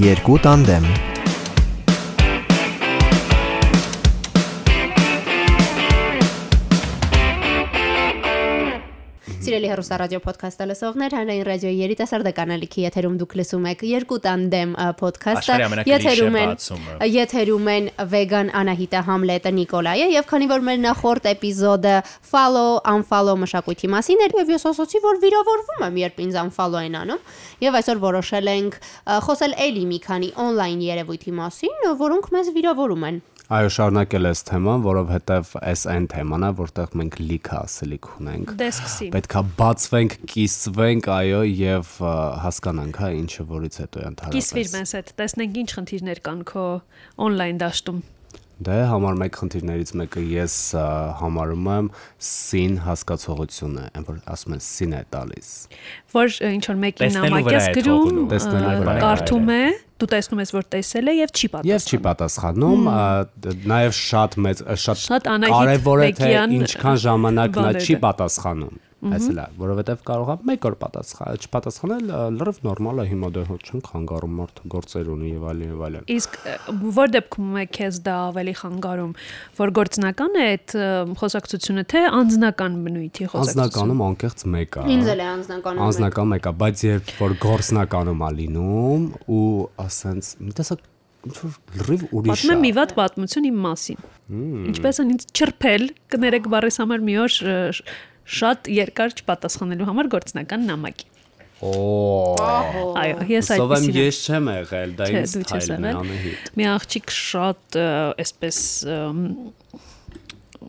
Երկու տանդեմ Սիրելի հեռուստա ռադիո ոդքասթը լսողներ, հանրային ռադիոյի երիտասարդական ալիքի եթերում դուք լսում եք երկու տանդեմ ոդքասթը։ Եթերում են եթերում են վեգան Անահիտը Համլետը Նիկոլայը եւ քանի որ մեր նախորդ էպիզոդը follow unfollow մշակույթի մասին էր եւ ես ասացի որ վիրավորվում եմ երբ ինձ unfollow են անում եւ այսօր որոշել ենք խոսել էլի մի քանի on-line երևույթի մասին, որոնք մեզ վիրավորում են։ Այո, շարունակել ես թեման, որովհետև այս այն թեման է, որտեղ մենք լիքը ասելիք ունենք։ Դե սկսի։ Պետքա բացվենք, կիսվենք, այո, եւ հասկանանք, հա, ինչը որից հետո է ընդհանրապես։ Կիսվիր մեզ հետ, տեսնենք ինչ խնդիրներ կան քո on-line դաշտում։ Դե համար մեկ խնդիրներից մեկը ես համարում եմ սին հասկացողությունը, այն որ ասում են սին է տալիս։ Որ ինչ որ մեկին նամակ ես գրում, կարդում է, դու տեսնում ես որ տեսել է եւ չի պատասխանում։ Եվ չի պատասխանում, նաեւ շատ մեծ շատ կարեւոր է թե ինչքան ժամանակ նա չի պատասխանում Այս լա, որովհետև կարող է մեկ օր պատասխանել, չպատասխանել լրիվ նորմալ է հիմա դե հոտ չեն խանգարում մարդ գործեր ունի եւ այլն եւ այլն։ Իսկ որ դեպքում է քեզ դա ավելի խանգարում, որ գործնական է այդ խոսակցությունը թե անձնական բնույթի խոսակցությունը։ Անձնականում անկեղծ մեկ է։ Ինձ էլ է անձնականում։ Անձնական մեկ է, բայց երբ որ գործնականում է լինում ու ասենց մի տեսակ ինչ որ լրիվ ուրիշ է։ Պատմեմ մի վատ պատմություն իմ մասին։ Ինչպես են ինձ չրփել, կներեք բարես համար մի օր շատ երկար չպատասխանելու համար գործնական նամակի։ Օ։ Այո, ես այդպես։ Սովեմ ես չեմ եղել, դա ինձ թայլն է անհիտ։ Մի աղջիկ շատ այսպես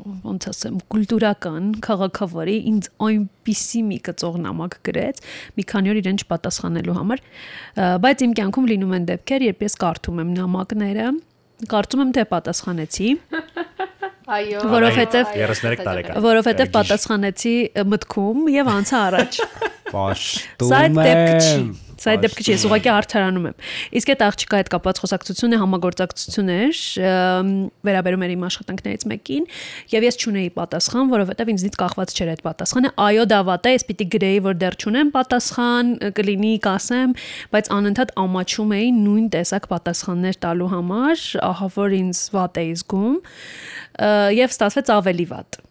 ոնց ասեմ, կուլտուրական քաղաքավարի ինձ այնպիսի մի կծող նամակ գրեց, մի քանի օր իրեն չպատասխանելու համար, բայց իմ կյանքում լինում են դեպքեր, երբ ես կարդում եմ նամակները, կարծում եմ թե պատասխանեցի Այո։ Որովհետև 33 տարեկան։ Որովհետև պատասխանեցի մտքում եւ անցա առաջ։ Պաշտում եմ։ Սա դեպքը չի։ Սա դեպքը չի, ես ուղղակի արդարանում եմ։ Իսկ այդ աղջիկա հետ կապված խոսակցությունը համագործակցություն էր, վերաբերում էր իմ աշխատանքներից մեկին, եւ ես չունեի պատասխան, որովհետեւ ինձնից կախված չէր այդ պատասխանը։ Այո, դա վատ է, ես պիտի գրեի, որ դեռ չունեմ պատասխան, կլինի կասեմ, բայց անընդհատ ամաչում էի նույն տեսակ պատասխաններ տալու համար, ահա որ ինձ վատ է զգում եւ ստացվեց ավելի վատ։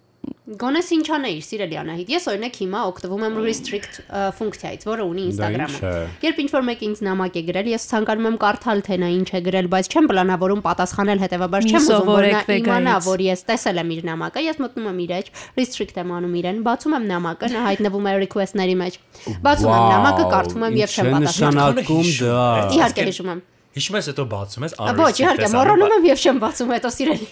Գոնես ինչ անեիր, սիրելի Անահիտ։ Ես օրինակ հիմա օգտվում եմ restrict ֆունկցիայից, որը ունի Instagram-ը։ Երբ ինչ-որ մեկը ինձ նամակ է գրել, ես ցանկանում եմ կարդալ թե նա ինչ է գրել, բայց չեմ պլանավորում պատասխանել, հետեւաբար չեմ ուզում որ նա իմանա, որ ես տեսել եմ իր նամակը, ես մտնում եմ իր էջ, restrict եմ անում իրեն, բացում եմ նամակը, նա հայտնվում է request-ների մեջ։ Բացում եմ նամակը, կարդում եմ եւ չեմ պատասխանում։ Իհարկե հիշում եմ։ Հիշում ես հետո բացում ես Ոչ, իհարկե, մոռանում եմ եւ չեմ բացում հետո սիրելի։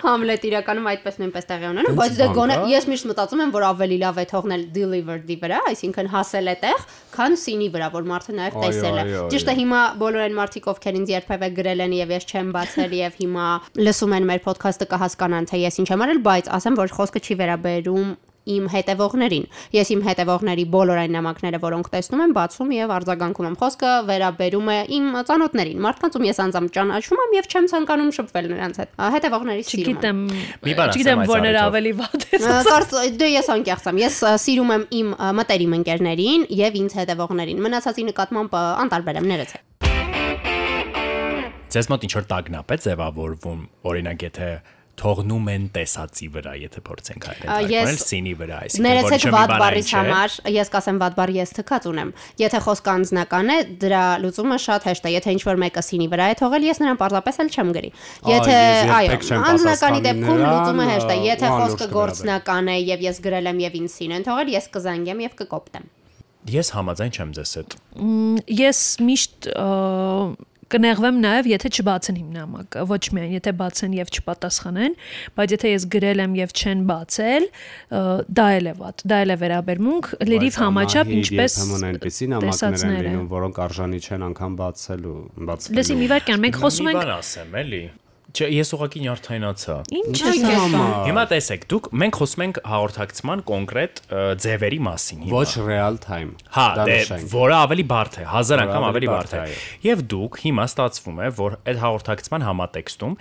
Համլետ իրականում այդպես նույնպես տեղի ունենում, բայց դե գոնե ես միշտ մտածում եմ, որ ավելի լավ է թողնել delivered-ի վրա, այսինքն հասել է տեղ, քան սինի վրա, որ մարդը նաև տեսել է։ Ճիշտ է, հիմա բոլոր այն մարդիկ, ովքեր ինձ երբևէ գրել են եւ ես չեմ բացել եւ հիմա լսում են մեր ոդքասթը կհասկանան, թե ես ինչ եմ արել, բայց ասեմ, որ խոսքը չի վերաբերում իմ հետևողներին։ Ես իմ հետևողների բոլոր այն նամակները, որոնք տեսնում եմ, բացում եւ արձագանքում եմ։ Խոսքը վերաբերում է իմ ծանոթներին, մարդկանց, ում ես անձամբ ճանաչում եմ եւ չեմ ցանկանում շփվել նրանց հետ։ Հետևողների սիրում եմ։ Չգիտեմ, չգիտեմ որներ ավելի վատ է։ Կարծ դե ես անկեղծ եմ։ Ես սիրում եմ իմ մտերիմ ընկերներին եւ ինձ հետևողներին։ Մնացածի նկատմամբ անտարբեր եմ ներեցեք։ Ձեզ մոտ ինչ որ տագնապ է ձևավորվում, օրինակ եթե թողնում են տեսածի վրա, եթե փորձենք հայտնել սինի վրա, այսինքն որ չեմ վատ բարից համար, ես կասեմ վատ բար ես թքած ունեմ։ Եթե խոսքը անձնական է, դրա լուծումը շատ հեշտ է։ Եթե ինչ-որ մեկը սինի վրա է թողել, ես նրան պարզապես էլ չեմ գրի։ Եթե այո, անձնականի դեպքում լուծումը հեշտ է։ Եթե խոսքը գործնական է եւ ես գրել եմ եւ ինձ սին են թողել, ես կզանգեմ եւ կկոպտեմ։ Ես համաձայն չեմ ձեզ հետ։ Ես միշտ կնեղվեմ նաև, եթե չբացեն իմ նամակը, ոչ միայն եթե բացեն եւ չպատասխանեն, բայց եթե ես գրել եմ եւ չեն բացել, դա էլ է վատ, դա էլ է վերաբերմունք, լրիվ համաչափ ինչպես Համոն այնպեսի նամակներ են լինում, որոնք արժանի չեն անգամ բացելու, բացվելու։ Լսի մի վարքան, մենք խոսում ենք Բան ասեմ, էլի Չէ, ես ուղղակի նյարդայնացա։ Ինչ է համա։ Հիմա տեսեք, դուք մենք խոսում ենք հաղորդակցման կոնկրետ ձևերի մասին հիմա։ Ոչ real time։ Հա, դե որը ավելի բարդ է, հազար անգամ ավելի բարդ է։ Եվ դուք հիմա ստացվում է, որ այդ հաղորդակցման համատեքստում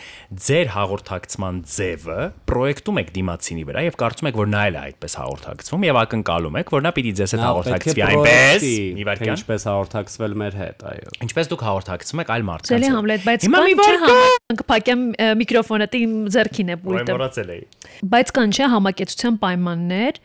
ձեր հաղորդակցման ձևը պրոյեկտում եք դիմացինի վրա եւ կարծում եք, որ նա էլ է այդպես հաղորդակցվում եւ ակնկալում եք, որ նա պիտի ձեզ հետ հաղորդակցվի այնպես։ Մի վարքյան։ Ինչպես հաղորդակցվել մեր հետ, այո։ Ինչպես դուք հաղորդակցվում եք այլ մարդկանց հետ։ հիմա մի վարքան կփակեմ միկրոֆոնը իմ ձեռքին է պուլտը։ Մոռացել էի։ Բայց կան չէ համակեցության պայմաններ։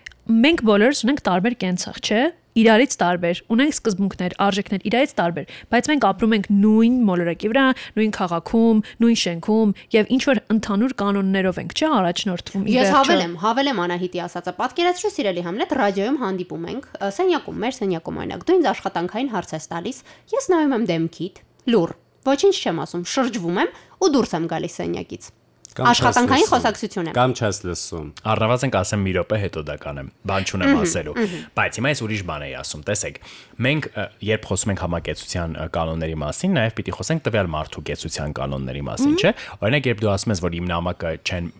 Մենք բոլորս ունենք տարբեր կենցաղ, չէ՞ իրարից տարբեր, ունենք սկզբունքներ, արժեքներ իրարից տարբեր, բայց մենք ապրում ենք նույն մոլորակի վրա, նույն քաղաքում, նույն շենքում եւ ինչ որ ընդհանուր կանոններով ենք, չէ՞, առաջնորդվում։ Ես հավել եմ, հավել եմ Անահիտի ասածը։ Պատկերացրու սիրելի Համլետ, ռադիոյում հանդիպում ենք, սենյակում, մեր սենյակում օրինակ, դու ինձ աշխատանքային հարց ես տալիս, ես նայում եմ դեմքիդ, լուր Ոչինչ չեմ ասում, շրջվում եմ ու դուրս եմ գալիս սենյակից։ Աշխատանքային խոսակցություն եմ։ Կամ չես լսում։ Առնվազն կասեմ մի րոպե հետո դա կանեմ։ Բան չունեմ ասելու։ Բայց հիմա ես ուրիշ բան եի ասում։ Տեսեք, մենք երբ խոսում ենք համակեցության կանոնների մասին, նաև պիտի խոսենք տվյալ մարդու կեցության կանոնների մասին, չէ՞։ Օրինակ, երբ դու ասում ես, որ իմ նամակը չեն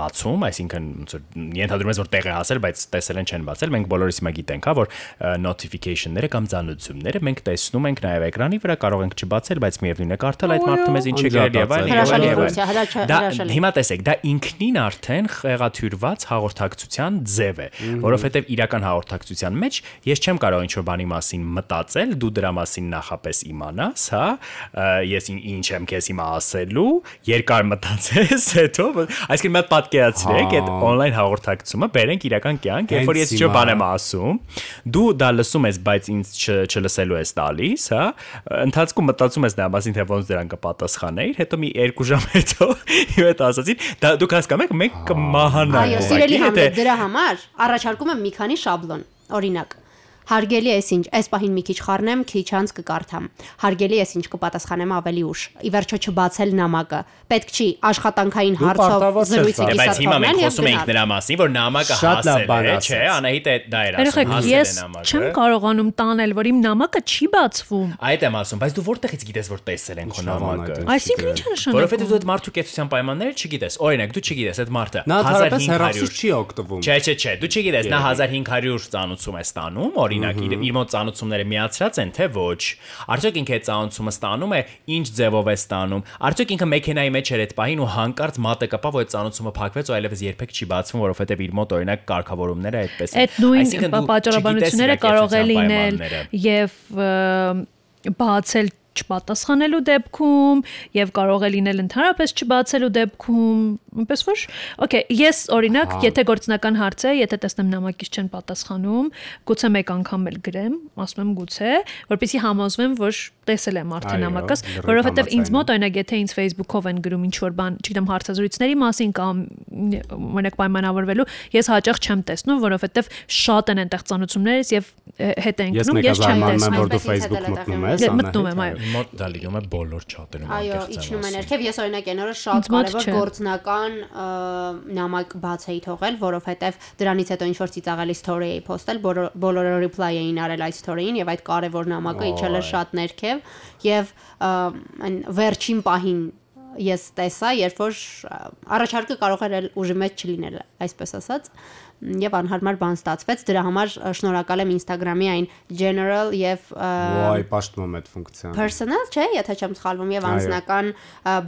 բացում, այսինքն ոնց որ ենթադրում ես, որ տեղ է հասել, բայց տեսել են չեն բացել, մենք բոլորս հիմա գիտենք, հա, որ notification-ները կամ ծանոթությունները մենք տեսնում ենք նաև էկրանի վրա, կարող ենք չբացել, բայց միևնույն է կարդալ այդ մարդը մեզ ինչ է գրել եւ այլն։ Դա հիմա տեսեք, դա ինքնին արդեն խեղաթյուրված հաղորդակցության ձև է, որովհետեւ իրական հաղորդակցության մեջ ես չեմ կարող ինչ-որ բանի մասին մտածել, դու դրա մասին նախապես իմանաս, հա, ես ինչ եմ քեզ հիմա ասելու, երկար մտածես, հետո, այսինքն հատ պատկերացրեք այդ on-line հաղորդակցումը, բերենք իրական կյանք, երբ որ ես ինչ-որ բան եմ ասում, դու դա լսում ես, բայց ինձ չլսելու ես տալիս, հա, ընթացքում մտածում ես դրա մասին, թե ոնց դրան կպատասխանեիր, հետո մի 2 ժամ հետո Իմ հետ ասացին, դա դուք հասկանում եք, մենք կմահանանք։ Այո, սիրելի համլետ, դրա համար առաջարկում եմ մի քանի շաբլոն։ Օրինակ, Հարգելի ես ինչ, այս պահին մի քիչ խառնեմ, քիչ անց կկարդամ։ Հարգելի ես ինչ կպատասխանեմ ավելի ուշ։ Ի վերջո չբացել նամակը։ Պետք չի աշխատանքային հարցով զրույցի կիսատոնել։ Բայց հիմա մենք խոսում ենք նրա մասին, որ նամակը հասել է, չէ՞, Անահիտը դա էր ասում, հասել է նամակը։ Ես չեմ կարողանում տանել, որ իմ նամակը չի բացվում։ Այդ եմ ասում, բայց դու որտեղից գիտես, որ տեսել են քո նամակը։ Այսինքն ինչ է նշանակում։ Որովհետեւ դու այդ մարդու կեցության պայմանները չգիտես։ Օրինակ, դու չգիտես այդ մարդը 1500 չի օգտվում։ Չէ, չէ, չէ, դու չգիտես, նա 1500 ծանուցում է ստանում, օրինակ իր մոտ ծանուցումները միացրած են, թե ոչ։ Արդյոք ինքը այդ ծանուցումը ստանում է, ինչ ձևով է ստանում։ Արդյոք ինքը մեքենայի մեջ էր այդ պահին ու հանկարծ մատը կպավ, որ այդ ծանուցումը փակվեց ու այլևս երբեք չի բացվում, որովհետև իր մոտ օրինակ կարգավորումները այդպես են։ Այդ նույն պատճառաբանությունները կարող է լինել եւ բացել չպատասխանելու դեպքում եւ կարող է լինել ընդհանրապես չբացելու դեպքում, այնպես որ Okay, ես օրինակ, եթե գործնական հարց է, եթե տեսնեմ նամակից չեն պատասխանում, գուցե մեկ անգամ էլ գրեմ, ասում եմ գուցե, որպեսզի համոզվեմ, որ տեսել եմ արդեն նամակս, որովհետեւ ինձ մոտ օրինակ եթե ինձ Facebook-ով են գրում ինչ որ բան, չգիտեմ, հարցազրույցների մասին կամ օրինակ պայմանավորվելու, ես հաճախ չեմ տեսնում, որովհետեւ շատ են այնտեղ ծանոթություններից եւ հետ են գնում, ես չեմ տեսնում, որ դու Facebook մտնում ես, մտնում եմ, այո մոտ դա լինում է բոլոր չաթերում այո իջնում է ներքև ես օրինակ այն օրը շատ կարևոր գործնական նամակ բաց էի թողել որովհետև դրանից հետո ինչ որ ծիծաղելի story էի post-ել բոլորը reply էին արել այդ story-ին եւ այդ կարևոր նամակը իջել է շատ ներքև եւ այն վերջին պահին ես տեսա, երբ որ առաջարկը կարող էր ուժի մեջ չլինել, այսպես ասած եւ անհարմար բան ստացվեց։ Դրա համար շնորհակալ եմ Instagram-ի այն general եւ Ոայ, պաշտում եմ այդ ֆունկցիան։ Personal, չէ, եթե չեմ սխալվում եւ անձնական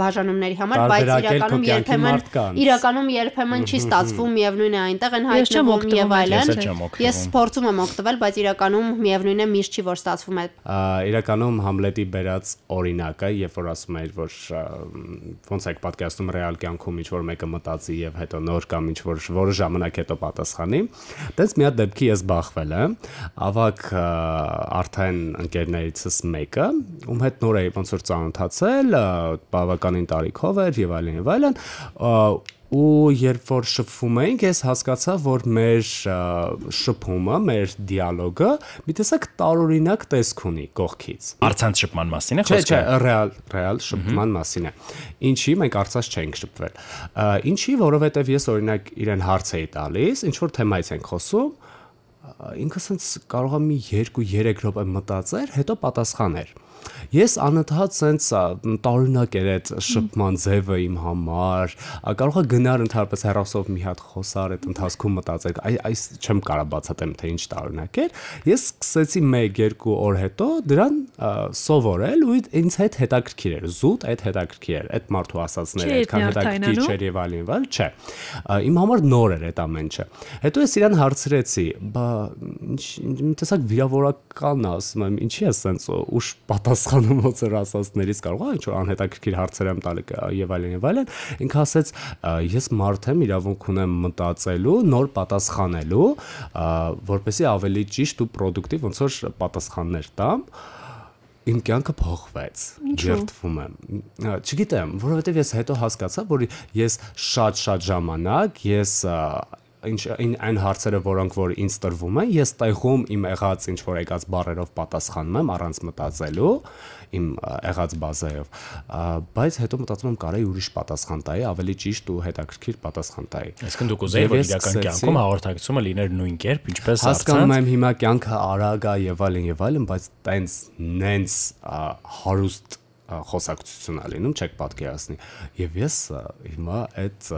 բաժանումների համար, բայց իրականում երբեմն իրականում երբեմն չի ստացվում միևնույն է այնտեղ են հայտնվում եւ այլն։ Ես փորձում եմ օգտվել, բայց իրականում միևնույն է միշտ չի որ ստացվում է։ Իրականում Համլետի բերած օրինակը, երբ որ ասում էր, որ ոնց է պատկերացնում ռեալ կյանքում ինչ որ մեկը մտածի եւ հետո նոր կամ ինչ որ որը ժամանակ հետո պատասխան պատասխանի։ Տենց մի հատ դեպքի ես բախվել եմ, ավակ արդեն ընկերներիցս մեկը, ում հետ նոր էի ոնց որ ծանոթացել, բավականին տարիքով էր եւ այլն եւ այլն, ու երբ որ շփվում էինք, ես հասկացա, որ մեր շփումը, մեր դիալոգը մի տեսակ տարօրինակ տեսք ունի կողքից։ Արցանց շփման մասին է խոսքը։ Չէ, չէ, ռեալ, ռեալ շփման մասին է։ Ինչի մենք արցած չենք շփվել։ Ինչի, որովհետև ես օրինակ իրեն հարց էի տալիս, ինչ որ թեմայից ենք խոսում, ինքը սենց կարող է մի 2-3 րոպե մտածեր, հետո պատասխաներ։ Ես անընդհատ sense տարօրինակ էր այդ շփման ձևը իմ համար։ Կարող է գնար ընդհանրապես հերոսով մի հատ խոսար այդ ընթացքում մտածել, այ այս չեմ կարող բացատրեմ թե ինչ տարօրինակ էր։ Ես սկսեցի 1-2 օր հետո դրան սովորել ու ինձ հետ հետաքրքիր էր, զուտ այդ հետաքրքիր էր, այդ մարդու ասածները այդքան հետաքրքիր չէր եւ այլն, այլ չէ։ Իմ համար նոր էր այդ ամեն ինչը։ Հետո ես իրան հարցրեցի, բա ինչ տեսակ վիրավորական ասում եմ, ինչի է սենց ուշ պատասխանում ոնց ասածներից կարող է ինչ որ անհետաքրքիր հարցեր եմ տալի եւ այլն եւ այլն ինքը ասեց ես մարդ եմ իրավունք ունեմ մտածելու նոր պատասխանելու որպեսի ավելի ճիշտ ու պրոդուկտիվ ոնց որ պատասխաններ տամ իմ կյանքը փոխվեց երթվում եմ չգիտեմ որովհետեւ ես հետո հասկացա որ ես շատ-շատ ժամանակ ես ինչ այն հարցերը, որոնք որ ինձ տրվում են, ես տեղում իմ եղած ինչ որ եկած բառերով պատասխանում եմ առանց մտածելու, իմ եղած բազայով, բայց հետո մտածում եմ կարայի ուրիշ պատասխան տայի, ավելի ճիշտ ու հետաքրքիր պատասխան տայի։ Այսինքն դուք ուզեի որ իրական կյանքում հաղորդակցությունը լիներ նույն կերպ, ինչպես հասկանում եմ հիմա կյանքը արագ է եւ այլն եւ այլն, բայց տենց նենց հարուստ խոսակցություն ա լինում, չեք պատկերացնի։ Եվ ես հիմա այդ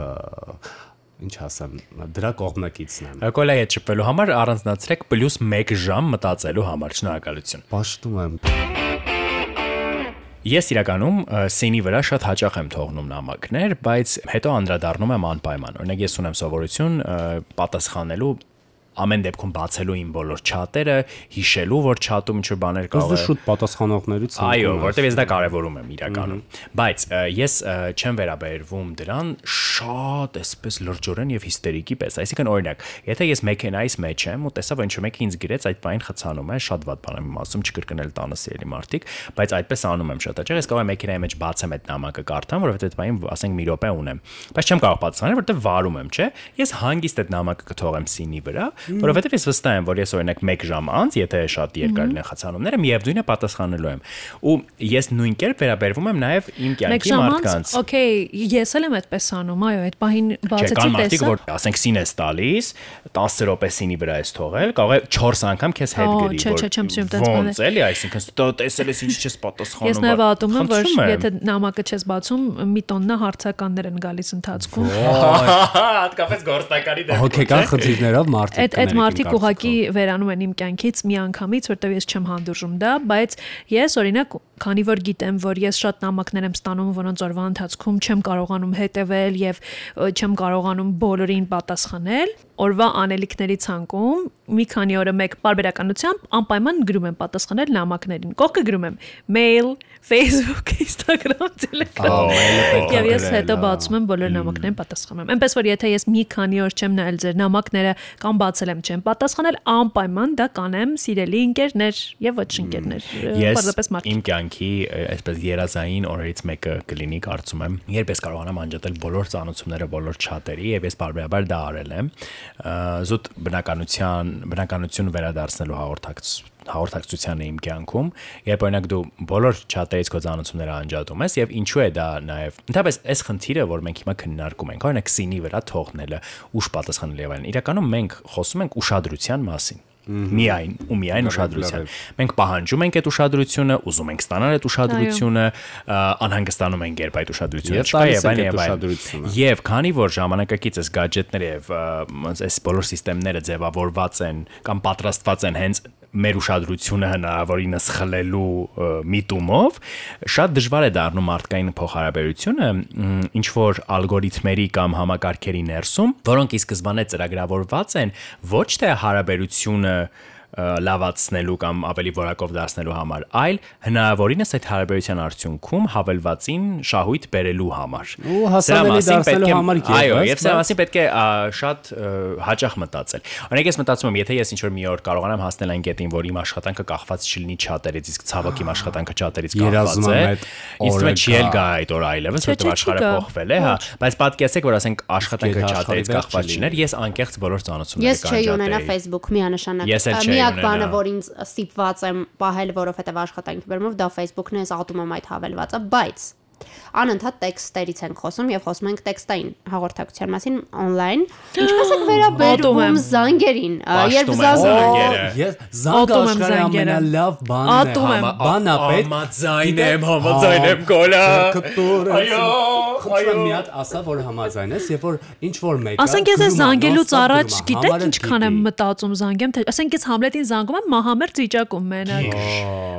ինչ ասեմ, դրա կողմնակիցն եմ։ Կոլայի հետ շփվելու համար առանձնացրեք +1 ժամ մտածելու համար։ Շնորհակալություն։ Պաշտում եմ։ Ես իրականում սինի վրա շատ հաճախ եմ թողնում նամակներ, բայց հետո անդրադառնում եմ անպայման։ Օրինակ ես ունեմ սովորություն պատասխանելու ամեն դեպքում բացելու իմ բոլոր չաթերը, հիշելու, որ չաթում ինչ-որ բաներ կարող է։ Դու շուտ պատասխանողներից ես։ Այո, որտեվ ես դա կարևորում եմ իրականում։ Բայց ես չեմ վերաբերվում դրան շատ էսպես լրջորեն եւ հիստերիկի պես։ Այսինքն օրինակ, եթե ես մեքենայից մեջ եմ ու տեսա, որ ինչ-որ մեկը ինձ գրեց, այդ բանին խցանում է, շատ վատ բան եմ ասում, չկրկնել տանը սիրելի մարդիկ, բայց այդպես անում եմ շատ հաճախ։ Ես կարող եմ մեքենայի մեջ բացեմ այդ նամակը կարդամ, որովհետեւ այդ բանին ասենք մի րոպե ունեմ։ Բայց չեմ կարող պատասխանել, որտեվ վարում եմ, չէ։ Ես հանգիստ այդ նամակը կթողեմ սինի վրա որովհետև ես վստահ եմ, որ ես օրինակ 1 ժամ անց, եթե շատ երկար լինեն խցանումները, միևնույնն է պատասխանելու եմ։ Ու ես նույն կերպ վերաբերվում եմ նաև իմ կյանքի մարդկանց։ Okay, ես էլ եմ այդպես անում, այո, այդ պահին բացեցի տեսա։ որ ասենք սին ես տալիս, 10 րոպե սինի վրա ես թողել, կարող է 4 անգամ քեզ հետ գրի, որ Չէ, չէ, չեմ սիրում տենց բաներ։ Ոնց էլի, այսինքն տեսել ես ինչ չես պատասխանում։ Ես նաև ատում եմ, որ եթե նամակը չես բացում, մի տոննա հարցականներ են գալիս ընթացքում։ Հատկապես գործնականի դեպքում։ Հոգեկան խնդիրներով մարդիկ այդ մարդիկ ուղակի վերանում են իմ կյանքից մի անգամից, որտեվ ես չեմ հանդուրժում դա, բայց ես օրինակ քանի որ գիտեմ, որ ես շատ նամակներ եմ ստանում, որոնց օրվա ընթացքում չեմ կարողանում հետևել եւ չեմ կարողանում բոլորին պատասխանել, օրվա անելիքների ցանկում մի քանի օրը մեկ բարբերականությամբ անպայման գրում եմ պատասխանել նամակներին։ Կողքը գրում եմ mail, Facebook, Instagram, Telegram։ Եվ ես հետո բացում եմ բոլոր նամակներին պատասխանում եմ։ Էնպես որ եթե ես մի քանի օր չեմ նայել ձեր նամակները կամ բացել եմ չեմ պատասխանել, անպայման դա կանեմ սիրելի ընկերներ եւ ոչ ընկերներ։ Պարզապես մարդ։ Իմ կյանքի այսպես երազային օրերից մեկը կլինի, կարծում եմ, երբ ես կարողանամ անջատել բոլոր ծանոթությունները բոլոր չաթերի եւ ես բարբերաբար դա արել եմ զուտ բնականության բնականություն վերադարձնելու հաղորդակցություն հաղորդակցության իմ կյանքում, երբ օրինակ դու բոլոր չաթերից քո ծանոթությունները անջատում ես եւ ինչու է դա նաեւ։ Ընդհանրապես այս խնդիրը, որ մենք հիմա քննարկում ենք, օրինակ սինի վրա թողնելը, ուշ պատասխանել եւ այլն, իրականում մենք խոսում ենք ուշադրության մասին միայն ու միայն ուշադրության։ Մենք պահանջում ենք այդ ուշադրությունը, ուզում ենք ստանալ այդ ուշադրությունը, անհանգստանում ենք, երբ այդ ուշադրությունը չկա եւ այլն եւ այլն։ Եվ քանի որ ժամանակակից էս գadgetները եւ այս բոլոր համակարգերը ձևավորված են կամ պատրաստված են հենց մեր ուշադրությունը հնարավորինս խլելու միտումով շատ դժվար է դառնում մարդկային փոխհարաբերությունը ինչ որ ալգորիթմերի կամ համակարգերի ներսում, որոնք ի սկզբանե ծրագրավորված են ոչ թե հարաբերությունը լավացնելու կամ ավելի որակով դարձնելու համար, այլ հնարավորինս այդ հարաբերության արդյունքում հավելվածին շահույթ բերելու համար։ Ու հասանելի դարձնելու համար եւ այո, եւ սա մասին պետք է շատ հաճախ մտածել։ Օրինակ ես մտածում եմ, եթե ես ինչ-որ մի օր կարողանամ հասնել այն կետին, որ իմ աշխատանքը կախված չլինի չաթերից, իսկ ցավոք իմ աշխատանքը չաթերից կախված է, ինձ մեջ չի էլ գա այդ օր այլևս, որտեղ աշխարհը փոխվել է, հա, բայց պատկերացեք, որ ասենք աշխատանքը չաթերից կախված չներ, ես անկեղծ բոլոր ծանոթությունները կանջատեի։ Ես չէի ունենա Facebook միանշանակ։ Մի միակ բանը, որ ինձ ստիպված եմ պահել, որովհետև աշխատանքի բերումով դա Facebook-ն է, ես ատում եմ այդ հավելվածը, բայց անընդհատ տեքստերից ենք խոսում եւ խոսում ենք տեքստային հաղորդակցության մասին on-line։ Ինչպես եք վերաբերվում զանգերին, երբ զանգերը։ Ես զանգը աշխարհի ամենալավ բանն է, բանա պետք։ Համաձայն եմ, համաձայն եմ գոլա։ Այո, այո։ Մի հատ ասա որ համաձայն ես, երբ որ ինչ որ մեկը Ասենք ես զանգելուց առաջ գիտեք ինչքան եմ մտածում զանգեմ, թե ասենք ես Համլետին զանգում եմ, մահամերձ վիճակում մենակ։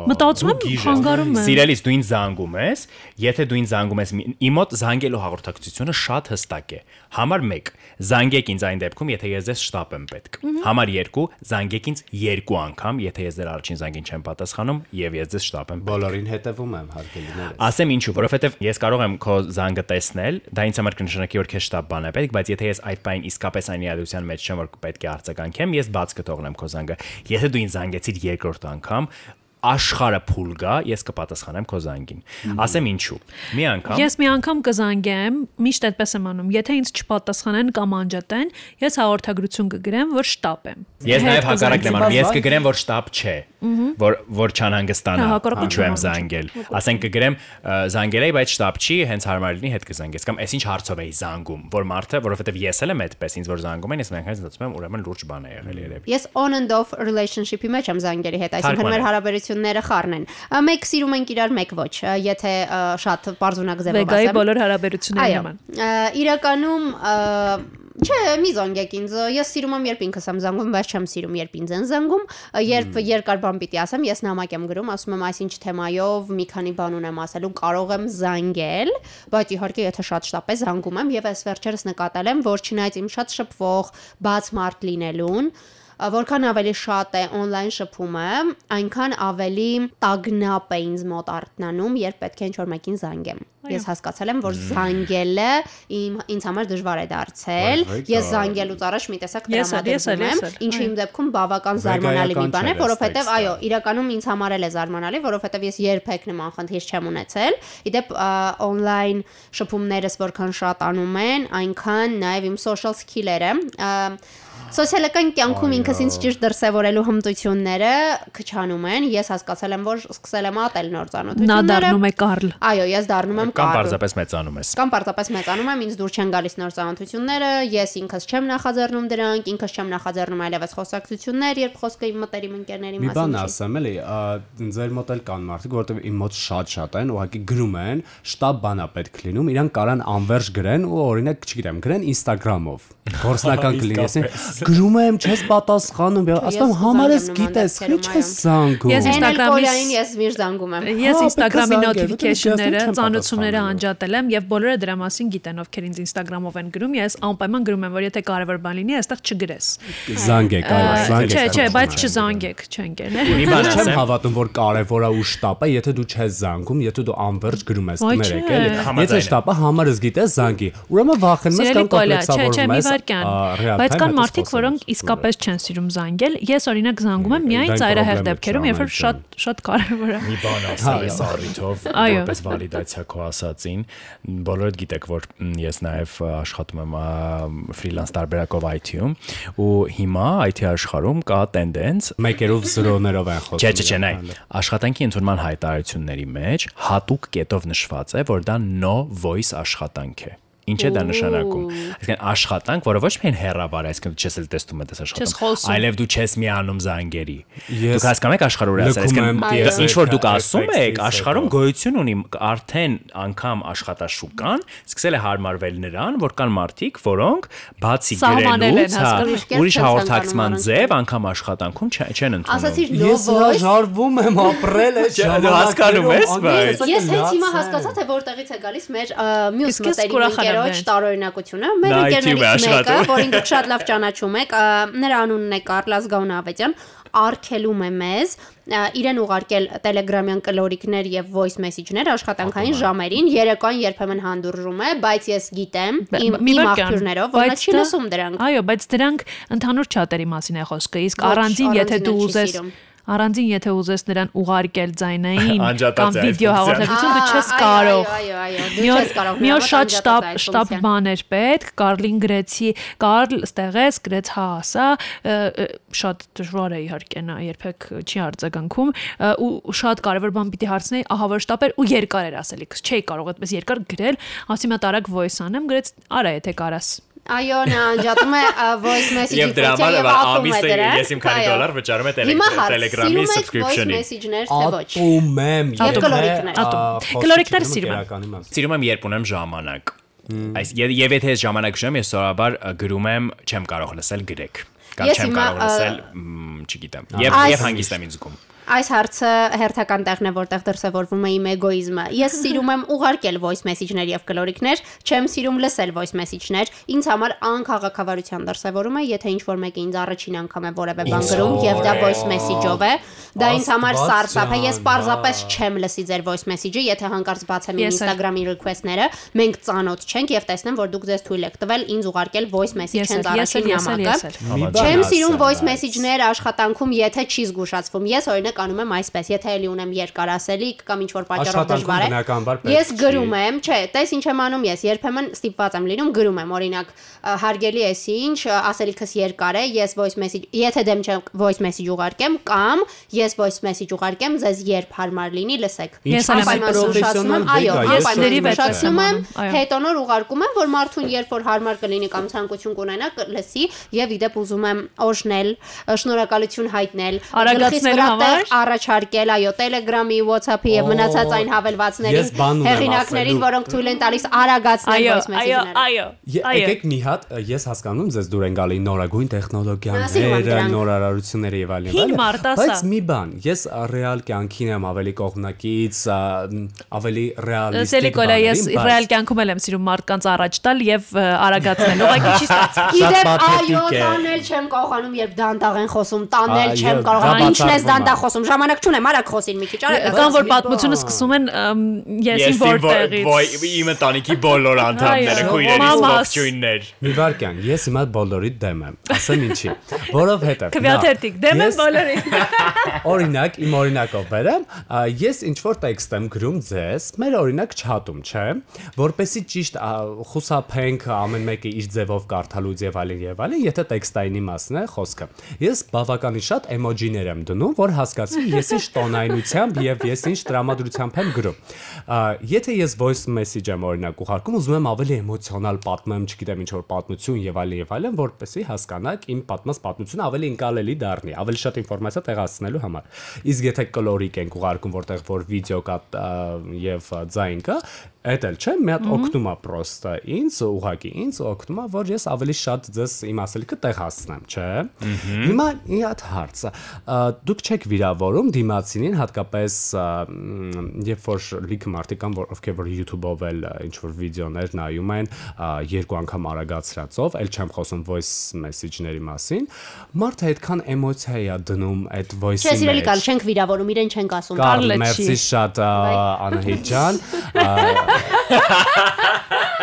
Մտածում եմ, խանգարում եմ։ Սիրելիս դու ինձ զանգում ես, եթե դու ինձ զանգում ես իմոտ զանգելու հաղորդակցությունը շատ հստակ է։ Համար 1. Զանգեք ինձ այն դեպքում, եթե ես ձեզ շտապ եմ պետք։ Համար 2. Զանգեք ինձ երկու անգամ, եթե ես ձեր առաջին զանգին չեմ պատասխանում եւ ես ձեզ շտապ եմ։ Բոլորին հետևում եմ հարգելիներս։ Ասեմ ինչու, որովհետեւ ես կարող եմ քո զանգը տեսնել, դա ինձ համար կնշանակի որ քեզ շտապ բան է պետք, բայց եթե ես այդ բային իսկապես այն իրադրության մեջ չեմ որ պետք է արձագանքեմ, ես բաց կթողնեմ քո զանգը։ Եթե դու ինձ զանգեցիր երկրորդ անգամ, աշխարհը փուլ գա, ես կպատասխանեմ քո զանգին։ Ասեմ ինչու։ Մի անգամ Ես մի անգամ կզանգեմ, միշտ այդպես եմ անում։ Եթե ինձ չպատասխանեն կամ անջատեն, ես հաղորդագրություն կգրեմ, որ շտապ եմ։ Ես նաև հակառակն եմ անում։ Ես կգրեմ, որ շտապ չէ, որ որ չանհանգստանա։ Ինչու եմ զանգել։ Ասենք կգրեմ զանգել էի, բայց շտապ չի, հենց հարմար լինի հետ կզանգես կամ այսինչ հարցով էի զանգում, որ մարդը, որովհետև ես էլ եմ այդպես ինձ որ զանգում են, ես միանգամից զգացում եմ, ուրեմն լուրջ բան է եղել երևի։ Ես on and off relationship-ի մեջ եմ զանգերի հետ, այսինքն մեր հարաբերություն հարաբերությունները խառնեն։ Մեկ սիրում ենք իրար, մեկ ոչ, եթե շատ բարձունակ ձևով ասեմ։ Վեգայի բոլոր հարաբերությունները նման։ Իրականում Չէ, մի զանգեք ինձ։ Ես սիրում եմ երբ ինքս եմ զանգում, բայց չեմ սիրում երբ ինձ են զանգում։ Երբ երկար բան պիտի ասեմ, ես նամակ եմ գրում, ասում եմ այսինչ թեմայով մի քանի բան ունեմ ասելու, կարող եմ զանգել, բայց իհարկե եթե շատ շտապ է զանգում եմ եւ այս վերջերս նկատել եմ, որ չնայած իմ շատ շփվող բաց մարդ լինելուն, որքան ավելի շատ է on-line շփումը, այնքան ավելի տագնապ է ինձ մոտ արտնանում, երբ պետք է ինչ-որ մեկին զանգեմ։ Ես հասկացել եմ, որ զանգելը իմ ինձ համար դժվար է դարձել։ Ես զանգելուց առաջ մի տեսակ տրամադրում եմ, ինչը իմ դեպքում բավական զարմանալի մի բան է, որովհետև այո, իրականում ինձ համար էլ է զարմանալի, որովհետև ես երբեք նման խնդիր չեմ ունեցել։ Իդեպ on-line շփումներս որքան շատ անում են, այնքան նաև իմ social skill-երը Սոցիալական կյանքում ինքս ինձ ճիշտ դրսևորելու հմտությունները քչանում են։ Ես հասկացել եմ, որ սկսել եմ ատել նոր ծանոթությունները։ Նա դառնում է Կարլ։ Այո, ես դառնում եմ Կամ պարզապես մեծանում ես։ Կամ պարզապես մեծանում եմ, ինձ դուր չեն գալիս նոր ծանոթությունները, ես ինքս չեմ նախաձեռնում դրանք, ինքս չեմ նախաձեռնում այլևս խոսակցություններ, երբ խոսքը իմ մտերիմ ընկերների մասին։ Մի բան ասեմ, էլի, ձեր մոտ էլ կան մարդիկ, որովհետև իմ մոտ շատ-շատ են, ուղղակի գրում են, շտաբ բանա պետք լինում, իրանք կարան անverջ գրեն ու օրինակ, չգիտեմ, գրեն Instagram-ով։ Գործնական կլինի, ասեն գրում եմ, չես պատասխանում, ասում համարես գիտես, քիչ ես զանգում։ Ես Instagram-ին ես միշտ զանգում եմ։ Ես Instagram-ի notification-ները, ծանոթությունները անջատել եմ եւ բոլորը դրա մասին գիտեն, ովքեր ինձ Instagram-ով են գրում, ես անպայման գրում եմ, որ եթե կարևոր բան լինի, այստեղ չգրես։ Զանգեք, այո, զանգեք։ Չէ, չէ, բայց չզանգեք, չընկերներ։ Մի բան չեմ հավատում, որ կարևոր է ու շտապ է, եթե դու չես զանգում, եթե դու անverջ գրում ես տներեք, էլի։ Եթե շտապ է, համարս գիտես, զանգի։ Ուրեմն վախենում ես կամ կոմպլեքսավորում ես վարքյան։ Բայց կան մարդիկ, որոնք իսկապես չեն սիրում զանգել։ Ես օրինակ զանգում եմ միայն ծայրահեղ դեպքերում, երբ որ շատ շատ կարևոր է։ Մի բան ասել ես առիթով, որպես վալիդացիա քո ասածին, բոլորդ գիտեք, որ ես նաև աշխատում եմ ֆրիլանս տարբերակով IT-ում ու հիմա IT աշխարհում կա տենդենց մեկերով զրոներով են խոսում։ Չէ, չէ, նայ։ Աշխատանքի ընդունման հայտարարությունների մեջ հատուկ կետով նշված է, որ դա no voice աշխատանք է։ Ինչ է դա նշանակում։ Այսինքն աշխատանք, որը ոչ միայն հերավար, այսինքն դու չես էլ տեսնում այդ աշխատանքը, այլև դու չես միանում զանգերի։ Դուք հասկանում եք աշխարհը ուր ասել, այսինքն ինչ որ դուք ասում եք, աշխարհում գոյություն ունի արդեն անգամ աշխատաշուկան սկսել է հարմարվել նրան, որ կան մարդիկ, որոնք բացի գրելուց, հա, ուրիշ հաղորդակցման ձև անգամ աշխատանքում չեն ընդունում։ Ասացիր Ես հրաժարվում եմ ապրել այդ ժամանակը։ Հասկանում ես, բայց Ես հենց հիմա հասկացա, թե որտեղից է գալիս մեր մյուս մտերիմ ընկերոջ տարօրինակությունը։ Մեր ընկերներից մեկը, որին դուք շատ լավ ճանաչում եք, նրա անունն է Կարլաս Գաունավետյան, արկելում է մեզ իրեն ուղարկել Telegram-յան կլորիկներ եւ voice message-ներ աշխատանքային ժամերին, երեկոյան երբեմն հանդուրժում է, բայց ես գիտեմ իմ իմ աղբյուրներով, որ նա չի լսում դրանք։ Այո, բայց դրանք ընդհանուր չաթերի մասին է խոսքը, իսկ առանձին եթե դու ուզես առանձին եթե ուզես նրան ուղարկել ձայնային կամ վիդեո հաղորդակցություն դու չես կարող։ Այո, այո, դու չես կարող։ Մի օր շատ շտապ շտապ բան էր պետք, Կարլին գրեցի, Կարլ ստեղեց, գրեց հա, ասա, շատ դժվար է իհարկե նա երբեք չի արձագանքում ու շատ կարևոր բան պիտի հարցնեի, ահա որ շտապ էր ու երկար էր ասելիքս, չէի կարող այդպես երկար գրել, ասի մա տարակ voice անեմ, գրեց, արա եթե կարաս Այո, նա անջատում է voice message-ի Եվ դրա համար ամիսը ես իմ քանի դոլար վճարում եմ Telegram-ի subscription-ի։ Ատում եմ, Եվ կլորիկներ։ Կլորիկները սիրում եմ։ Սիրում եմ երբ ունեմ ժամանակ։ Այս եւ եթե ես ժամանակ ունեմ, ես սովորաբար գրում եմ, չեմ կարող լսել գրեք կամ չեմ կարող լսել, չգիտեմ։ Եվ եւ հանգիստ եմ ինձ զգում այս հարցը հերթական տեղն է, որտեղ դրսևորվում է իմ էգոիզմը։ Ես սիրում եմ ուղարկել voice message-ներ եւ կլորիկներ, չեմ սիրում լսել voice message-ներ։ Ինձ համար անքաղաքավարության դրսևորում է, եթե ինչ-որ մեկը ինձ առաջին անգամ է որևէ բան գրում եւ դա voice message-ով է, դա ինձ համար սարսափ է։ Ես պարզապես չեմ լսի ձեր voice message-ը, եթե հանկարծ բացեմ իմ Instagram-ի request-ները, մենք ծանոթ չենք եւ տեսնեմ, որ դուք ձեզ թույլ եք տվել ինձ ուղարկել voice message հենց առաջին նամակը։ Չեմ սիրում voice message-ներ աշխատանքում, եթե չի զգուշացվում։ Ես օրինակ օրինակ անում եմ այսպես, եթե էլի ունեմ երկար ասելիք կամ ինչ որ պատճառով դժվար է։ Ես գրում եմ, չէ, տես ինչ եմ անում ես, երբեմն ստիպված եմ լինում գրում եմ, օրինակ հարգելի է ինչ, ասելիքս երկար է, ես voice message, եթե դեմ չեմ voice message ուղարկեմ կամ ես voice message ուղարկեմ, ձեզ երբ հարմար լինի, լսեք։ Ես անպայման ուշացնում եմ, այո, անպայման ուշացնում եմ, հետո նոր ուղարկում եմ, որ մարդուն երբ որ հարմար կլինի կամ ցանկություն կունենա, լսի եւ իդեպ ուզում եմ օժնել, շնորհակալություն հայտնել, արագացնելու համար առաջարկել, այո, Telegram-ի, WhatsApp-ի եւ մնացած այն հավելվածներին, հեղինակներին, որոնք թույլ են տալիս արագացնել voice message-ները։ Այո, այո։ Եկեք մի հատ, ես հասկանում ձեզ դուր են գալի նորագույն տեխնոլոգիաները, նորարարությունները եւ այլն եւ այլն։ Բայց մի բան, ես ռեալ կյանքին եմ ավելի կողմնակից, ավելի ռեալիստիկ։ Սելիկոլա, ես ռեալ կյանքում եմ սիրում մարդկանց առաջ տալ եւ արագացնել։ Ուղղակի չի ստացվում։ Իդեպ, այո, տանել չեմ կարողանում, երբ դանդաղ են խոսում, տանել չեմ կարողանում։ Ինչն է դանդաղ խոսում, ժամանակ չունեմ, արագ խոսին մի քիչ, արագ։ Կամ որ պատմությունը սկսում են եսի որտեղից։ իմ ընտանիքի բոլոր անդամները, քույրերից ողջույններ։ Մի վարքյան, ես հիմա բոլորի դեմ եմ, ասեմ ինչի։ Որովհետև Քվյաթերտիկ, դեմ եմ բոլորի։ Օրինակ, իմ օրինակով բերեմ, ես ինչ որ տեքստ եմ գրում ձեզ, մեր օրինակ չհատում, չէ, որպեսի ճիշտ խուսափենք ամեն մեկը իր ձևով կարդալուց եւ այլն եւ այլն, եթե տեքստայինի մասն է խոսքը։ Ես բավականին շատ էմոջիներ եմ դնում, որ հասկացվի ես ինչ տոնայնությամբ եւ ես ինչ տրամադրությամբ եմ գրում։ Եթե ես voice message եմ օրինակ ուղարկում, ուզում եմ ավելի էմոցիոնալ պատմեմ, չգիտեմ ինչ որ պատմություն եւ այլն եւ այլն, որպեսզի հասկանաք իմ պատմած պատմությունը ավելի ընկալելի դառնի, ավելի շատ ինֆորմացիա տեղացնելու համար։ Իսկ եթե կլորիկ ենք ուղարկում, որտեղ որ վիդեո կա եւ ձայն կա, Էդ էլ չէ, մի հատ օգնում է պրոստը ինձ, ուղակի ինձ օգնում է, որ ես ավելի շատ ձեզ իմ ասելիքը տեղ հասցնեմ, չէ։ Հիմա մի հատ հարց։ Դուք չեք վիրավորում դիմացինին, հատկապես երբ որ լիքը մարդիկ կան, որ ովքեր որ YouTube-ով էլ ինչ որ վիդեոներ նայում են երկու անգամ արագացրածով, ել չեմ խոսում voice message-ների մասին, մարդը այդքան էմոցիա է դնում այդ voice-ի մեջ։ Չէ, սիրելի կար, չենք վիրավորում, իրեն չենք ասում։ Կարլ, մերսի շատ Անահիտ ջան։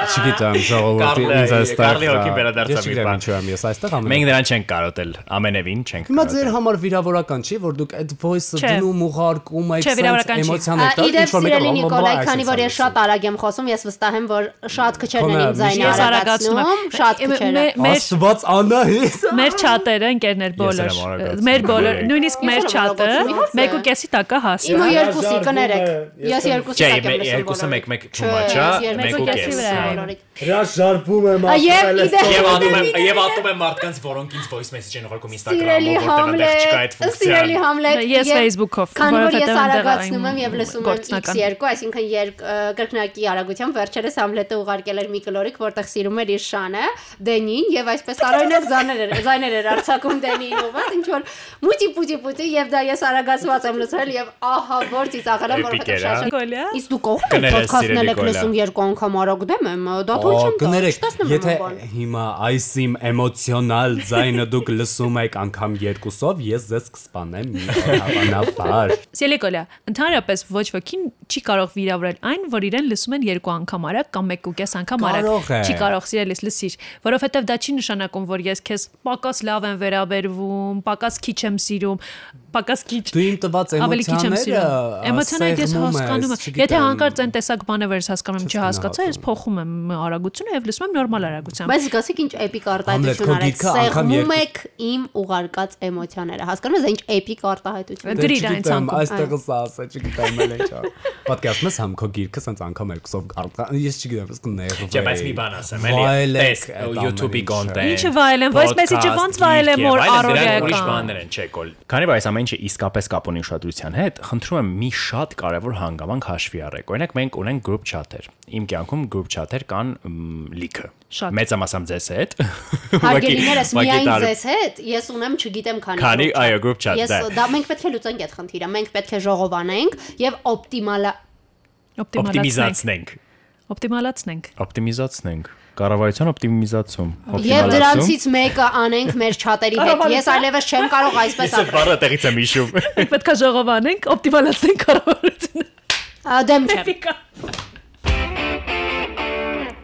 Չգիտեմ, ժողովրդի ինձ այստեղ Կարլի հոգին վերադարձավ մի բան։ Չեմ ես այստեղ ամեն։ Մենք նրան չենք կարոտել, ամենևին չենք Հիմա ձեր համար վիրավորական չի, որ դուք այդ voice-ը դնում ուղարկում եք էմոցիաներ տալ, ինչ որ մեկը Նիկոլայ, քանի որ ես շատ արագ եմ խոսում, ես վստահ եմ, որ շատ քչերն են իմ ձայնը արագացնում, շատ քչերը։ Աստված Անահիտ։ Մեր չաթերը ընկերներ բոլոր։ Մեր բոլոր, նույնիսկ մեր չաթը 1.5-ի տակա հաս։ Իմ ու երկուսի կներեք։ Ես երկուսի տակ եմ լսում։ Չէ, երկուսը մեկ-մեկ չումաչա, 1.5 Հրաշարվում եմ ապրել։ Եվ ատում եմ եւ ատում եմ մարդկանց, որոնք ինձ voice message են ուղարկում Instagram-ով, որտեղ չկա այդ ֆունկցիան։ Սիրելի Համլետ, ես Facebook-ով, քանի որ ես արագացնում եմ եւ լսում եմ X2, այսինքն կրկնակի արագությամբ վերջերս Համլետը ուղարկել էր մի կլորիկ, որտեղ սիրում էր իր շանը, Դենին եւ այսպես տարօրինակ զաներ էր, զայներ էր արցակում Դենին ու ված ինչ որ մուտի պուտի պուտի եւ դա ես արագացված եմ լսել եւ ահա որ ծիծաղել եմ որովհետեւ շատ Իսկ դու կողմ podcast-նել եք լսում երկու անգամ արագ դեմ եմ, դա թող չեմ Կներեք, եթե հիմա այս իմ էմոցիոնալ ձայնը դուք լսում եք անգամ երկուսով, ես ձեզ կսպանեմ հավանաբար։ Սելեկոլա, ընդհանրապես ոչ ոքին չի կարող վիրավորել այն, որ իրեն լսում են երկու անգամ արագ կամ մեկ ու կես անգամ արագ։ Չի կարող սիրելիս լսիր, որովհետև դա չի նշանակում, որ ես քեզ պակաս լավ եմ վերաբերվում, պակաս քիչ եմ սիրում պակաս քիչ։ Դու իմ տված էմոցիաները էմոցիաները ես հասկանում եմ։ Եթե հանկարծ այն տեսակ բաներ ես հասկանում չհասկացա, ես փոխում եմ արագությունը եւ լսում եմ նորմալ արագությամբ։ Բայց զգացիք ինչ էպիկ արտահայտություն արեք։ Սեղմում եք իմ ուղարկած էմոցիաները։ Հասկանում ես ինչ էպիկ արտահայտություն։ Գրիր այն ցանկում։ Այստեղը սա ասա, չգիտեմ էլ ինչ։ Պատկասում ես համ քո գիրքը սենց անգամ երկուսով արտահայտ։ Ես չգիտեմ, ոնց կներվեի։ Չէ, բայց մի բան ասեմ, էլի։ Տես YouTube-ի content։ Ինչը վայել են, voice message-ը ոնց վայել են, որ առօրյական։ Ուրիշ բաներ են, չէ, կոլ։ Քանի որ այս ամեն ինչը իսկապես կապ ունի ուշադրության հետ, խնդրում եմ մի շատ կարևոր հանգամանք հաշվի առեք։ Օրինակ մենք ունենք group chat-եր։ Իմ կյանքում group chat-եր կան լիքը։ Մեծամասամբ ձեզ հետ։ Հարգելիներս միայն ձեզ հետ, ես ունեմ, չգիտեմ քանի։ Քանի, այո, group chat։ Ես դա մենք պետք է լուծենք այդ խնդիրը։ Մենք պետք է ժողովանենք եւ օպտիմալ օպտիմիզացնենք։ Օպտիմալացնենք։ Օպտիմիզացնենք կառավարության օպտիմիզացում։ Եվ դրանցից մեկը անենք մեր չաթերի հետ։ Ես այլևս չեմ կարող այսպես ապրել։ Ես բառը տեղից եմ հիշում։ Պետք է ժողովանենք, օպտիմալացնենք կառավարությունը։ Դեմ չեմ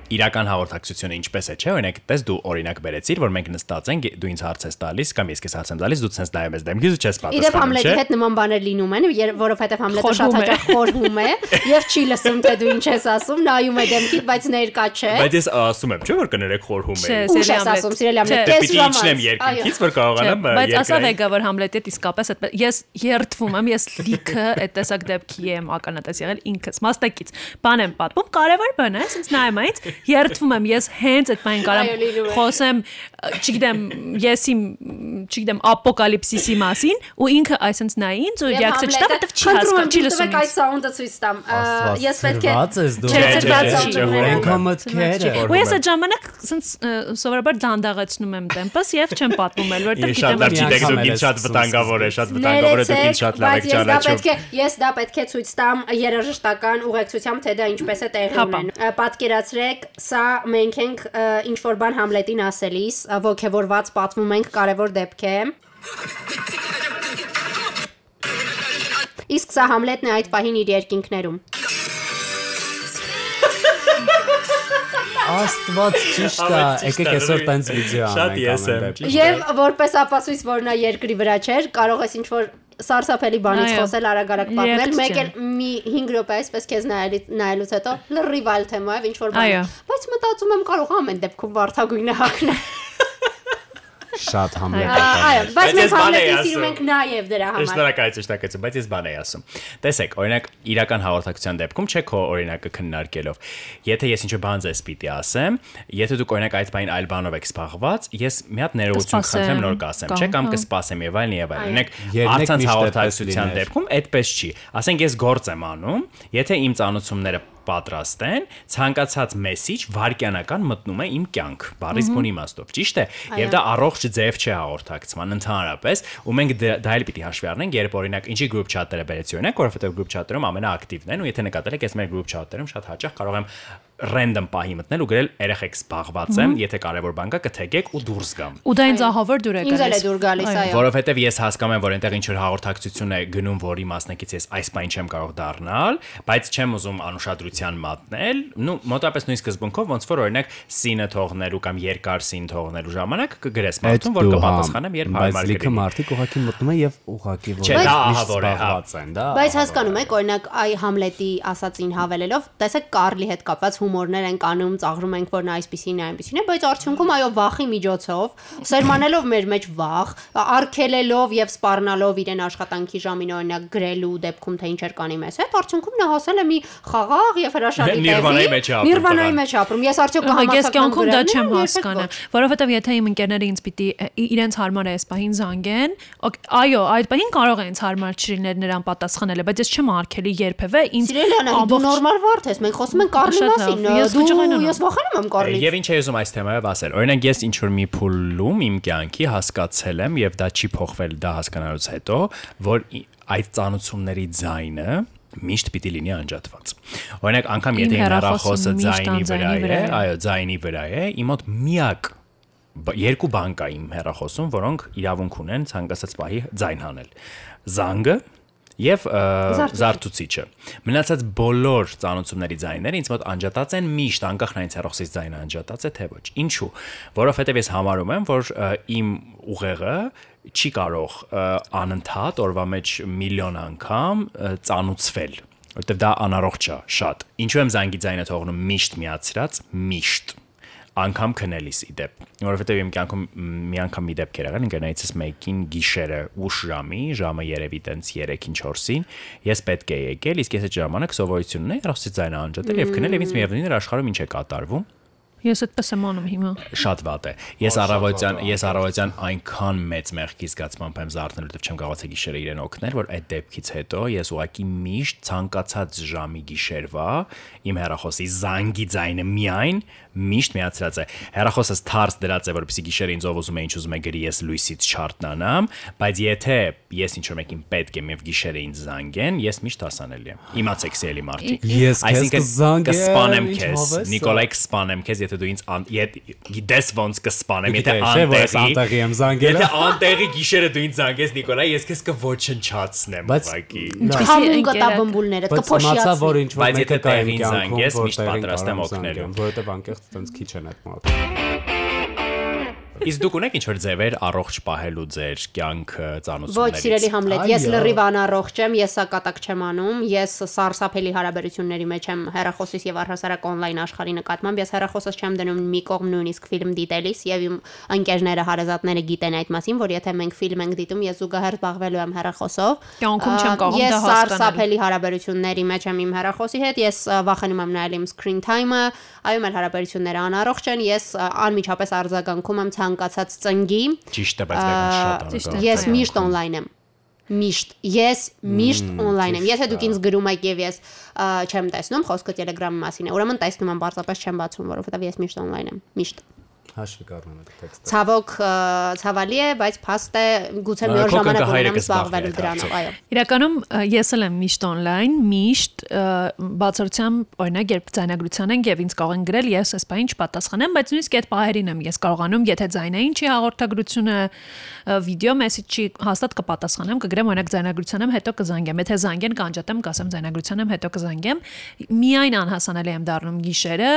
իրական հաղորդակցությունը ինչպես է, չէ՞, օրինակ, տես դու օրինակ բերեցիր, որ մենք նստած ենք, դու ինձ հարց ես տալիս կամ ես քեզ հարց եմ տալիս, դու ցենց նայում ես դեմքից ու չես պատասխանում։ Իդեպ Համլետի հետ նման բաներ լինում են, որովհետև Համլետը շատ հաճախ խորհում է եւ չի լսում թե դու ինչ ես ասում, նայում է դեմքիդ, բայց ներկա չէ։ Բայց ես ասում եմ, չէ՞ որ կներեք խորհում է։ Չէ, ես ասում, սիրելի Համլետ, ես իջնեմ երկինքից, որ կարողանամ երկրել։ Բայց ասա վեգա որ Համլետի հետ իսկապես այդ ես երթվում եմ, ես լիքը այդ տեսակ դեպքի եմ ականատես եղել ինքս, մաստակից։ Բան եմ պատմում, կարևոր բան է, ասենց նայում այնց, երթվում եմ, ես հենց այդ բանին կարամ խոսեմ, չգիտեմ, ես իմ, չգիտեմ, ապոկալիպսիսի մասին ու ինքը այսպես նայ ինձ ու ռեակցիա չտա, որովհետև չի հասկանում, չի լսում։ Այդ սաունդը ցույց տամ։ Ես պետք է Այնքան մտքերը։ Ու ես այդ ժամանակ ասենց սովորաբար դանդաղեցնում եմ տեմպս եւ չեմ պատմում էլ, որովհետև գիտեմ որ չիտեք դուք ինձ շատ վտանգավոր է, շատ վտանգավոր է դուք ինձ շատ լավ եք ճանաչում։ Ես դա պետք է ցույց տամ երաժշտական ուղեկցությամբ, թե դա ինչպես է տեղի ունենում։ Պատկերացրեք, սա մենք ենք ինչ որ բան Համլետին ասելիս, ողքեվորված պատմում ենք կարևոր դեպք է։ Իսկ սա Համլետն է այդ պահին իր երկինքներում։ Աստված ճիշտ է, եկեք այսօր տենց վիդեո անենք։ Շատ ես եմ։ Եւ որպես ապացույց, որ նա երկրի վրա չէր, կարող ես ինչ որ սարսափելի բանից խոսել արագ-արագ պատմել, մեկ էլ մի 5 րոպե այսպես քեզ նայելուց հետո լրիվ այլ թեմայով ինչ որ բան։ Բայց մտածում եմ կարող ամեն դեպքում վարթագույնը հակնել շատ համլետ բայց մենք համլետին սիրում ենք նաև դրա համար։ Շնորհակալություն, շնորհակալություն, բայց ես բան եի ասում։ Տեսեք, օրինակ իրական հաղորդակցության դեպքում չէ քո օրինակը քննարկելով։ Եթե ես ինչ-որ բան ձեզ պիտի ասեմ, եթե դուք օրինակ այդ բանին այլ բանով եք սպառված, ես մի հատ ներողություն կխնդրեմ նոր կասեմ, չէ՞ կամ կսպասեմ եւ այլն եւ այլն։ Օրինակ առցանց հաղորդակցության դեպքում այդպես չի։ Ասենք ես գործ եմ անում, եթե իմ ծանոթությունները պատրաստ են, ցանկացած մեսիջ վարքյանական մտնում է իմ կյանք, բառից բուն իմաստով, ճիշտ է։ Եվ դա առողջ ձև չէ հաղորդակցման ընդհանրապես, ու մենք դա էլ պիտի հաշվի առնենք, երբ օրինակ ինչի group chat-երը բերեցի օրինակ, որովհետև group chat-երում ամենաակտիվն են ու եթե նկատել եք, ես մեր group chat-երում շատ հաճախ կարող եմ random պահի մտնել ու գրել երեխեք զբաղված եմ, եթե կարևոր բան կա կթեգեք ու դուրս գամ։ Ու դա ինձ ահավոր դուր է գալիս։ Ինձ էլ է դուր գալիս, այո։ Որովհետև ես հասկանում եմ, որ այնտեղ ինչ որ հաղորդակցություն է գնում, որի մասնակից ես այս բան չեմ կարող դառնալ, բայց չեմ ուզում անուշադրության մատնել, նու մոտապես նույն սկզբունքով ոնց որ օրինակ սինը թողնելու կամ երկար սին թողնելու ժամանակ կգրես մարդուն, որ կպատասխանեմ, երբ հարմար կլինի։ Բայց լիքը մարդիկ ուղակի մտնում են եւ ուղակի որ Չէ, դա ահավոր է, հա։ են, դա։ Բայց հասկանում եք, օրինակ այ Համլետի ասածին հավելելով, տեսեք Կարլի հետ կապված հումորներ են կանում, ծաղրում ենք, որ նա այսպեսին է, այնպեսին է, բայց արդյունքում այո վախի միջոցով, սերմանելով մեր մեջ վախ, արկելելով եւ սպառնալով իրեն աշխատանքի ժամին օրինակ գրելու դեպքում թե ինչեր կանի մեզ հետ, արդյունքում նա հասել է մի խաղաղ եւ հրաշալի Նիրվանայի մեջ ապրում։ Նիրվանայի մեջ ապրում։ Ես արդյոք կհամաձայնեմ։ Ես կյանքում դա չեմ հասկանում, որովհետեւ եթե իմ ընկերները ինձ պիտի իրենց հարմար է այս պահին զանգեն, այո, այդ պահին կարող է ինձ հարմար չլիներ նրան պատասխանելը, բայց ես չեմ արկելի երբևէ ինձ Սիրելիանը, դու նորմալ վարդ ես, մենք խոսում ենք Կարլի մասին։ Դու ես վախենում եմ Կարլից։ Եվ ինչ էի ուզում այս թեմայով ասել։ Օրինակ ես ինչ որ մի փուլում իմ կյանքի հասկացել եմ եւ դա չի փոխվել դա հասկանալուց հետո, որ այդ ծանուցումների ձայնը միշտ պիտի լինի անջատված։ Օրինակ անգամ եթե հեռախոսը ձայնի վրա է, այո, ձայնի վրա է, իմ մոտ միակ երկու բան կա իմ հեռախոսում, որոնք իրավունք ունեն ցանկացած պահի ձայն հանել։ Զանգը եւ զարթուցիչը։ Մնացած բոլոր ծանոթությունների ձայները ինձ մոտ անջատած են միշտ, անկախ նրանից հեռախոսից ձայնը անջատած է թե ոչ։ Ինչու՞։ Որովհետեւ ես համարում եմ, որ իմ ուղեղը չի կարող անընդհատ օրվա մեջ միլիոն անգամ ծանուցվել որտեվ դա անառողջ է շատ։ Ինչու եմ զանգի ձայնը թողնում միշտ միացրած, միշտ անգամ քնելիս իդեպ որովհետեւ իմ կյանքում մի անգամ մի դեպք էր եղել ընկերներիցս մեկին գիշերը ուշ ժամի ժամը երևի տենց 3-ին 4-ին ես պետք է եկել իսկ ես այդ ժամանակ սովորություն ունեի ռասի ձայնը անջատել եւ քնել եւ ինձ միևնույն էր աշխարհում ինչ է կատարվում Ես այդպես եմ անում հիմա։ Շատ վատ է։ Ես առավոտյան, ես առավոտյան այնքան մեծ մեղքի զգացմամբ եմ զարթնել, որովհետև չեմ կարողացել գիշերը իրեն օգնել, որ այդ դեպքից հետո ես ուղակի միշտ ցանկացած ժամի գիշերվա իմ հեռախոսի զանգի ձայնը միայն միշտ միացրած է։ Հեռախոսս թարս դրած է, որպեսզի գիշերը ինձ ով ուզում է ինչ ուզում է գրի, ես լույսից չարտնանամ, բայց եթե ես ինչ որ մեկին պետք է եւ գիշերը ինձ զանգեն, ես միշտ հասանելի եմ։ Իմացեք սելի մարդիկ։ Ես քեզ կզանգեմ, կսպանեմ քեզ։ Նիկոլայ կսպանեմ քեզ, եթե դու ինձ գիտես ոնց կսպանեմ, եթե անտեղի եմ զանգել։ Եթե անտեղի գիշերը դու ինձ զանգես Նիկոլայ, ես քեզ կոչնչացնեմ ուղղակի։ Համուն կտա բմբուլները, կփոշիացնի։ Բայց եթե տեղին զանգես, միշտ պատրաստ եմ օգնելու։ Որովհետև անկեղծ տենց քիչ են այդ մարդը։ Իսկ դուք ունեք ինչ-որ ձևեր առողջ պահելու ձեր կյանքը ծանոթություններից։ Ոչ, սիրելի Համլետ, ես լրիվ անառողջ եմ, ես սակատակ չեմ անում, ես սարսափելի հարաբերությունների մեջ եմ հերախոսից եւ առհասարակ on-line աշխարհի նկատմամբ, ես հերախոսս չեմ դնում մի կողմ նույնիսկ ֆիլմ դիտելիս եւ իմ ընկերները, հարազատները գիտեն այդ մասին, որ եթե մենք ֆիլմ ենք դիտում, ես զուգահեռ զբաղվելու եմ հերախոսով։ Կյանքում չեմ կարող դա հասկանալ։ Ես սարսափելի հարաբերությունների մեջ եմ իմ հերախոսի հետ, ես վախենում եմ նայել իմ screen time-ը, այո, մեր հարաբերությունները անառողջ են, ես անմիջապես արձագանքում եմ ցանկացած ծնգի։ Ճիշտ է, բայց մեկը շատ անարգ։ Ես միշտ on-line եմ միշտ ես միշտ on-line եմ եթե դուք ինձ գրում եք եւ ես չեմ տեսնում խոսքը Telegram-ի մասին է ուրեմն տեսնում եմ պարզապես չեմ բացում որովհետեւ ես միշտ on-line եմ միշտ հաշվի կառնում այդ տեքստը։ Ցավոք ցավալի է, բայց փաստ է գուցե մի օր ժամանակ ունենամ զբաղվելու դրանով, այո։ Իրականում ես էլ եմ միշտ on-line, միշտ բացարձությամբ օրինակ երբ ձայնագրության ենք եւ ինձ կարող են գրել, ես այս բանը չպատասխանեմ, բայց նույնիսկ այդ պահերին եմ ես կարողանում, եթե ձայնային չի հաղորդագրությունը, վիդեո մեսեջի հաստատ կպատասխանեմ, կգրեմ օրինակ ձայնագրության եմ, հետո կզանգեմ։ Եթե զանգեն, կանջատեմ, կասեմ ձայնագրության եմ, հետո կզանգեմ։ Միայն անհասանելի եմ դառնում գիշերը,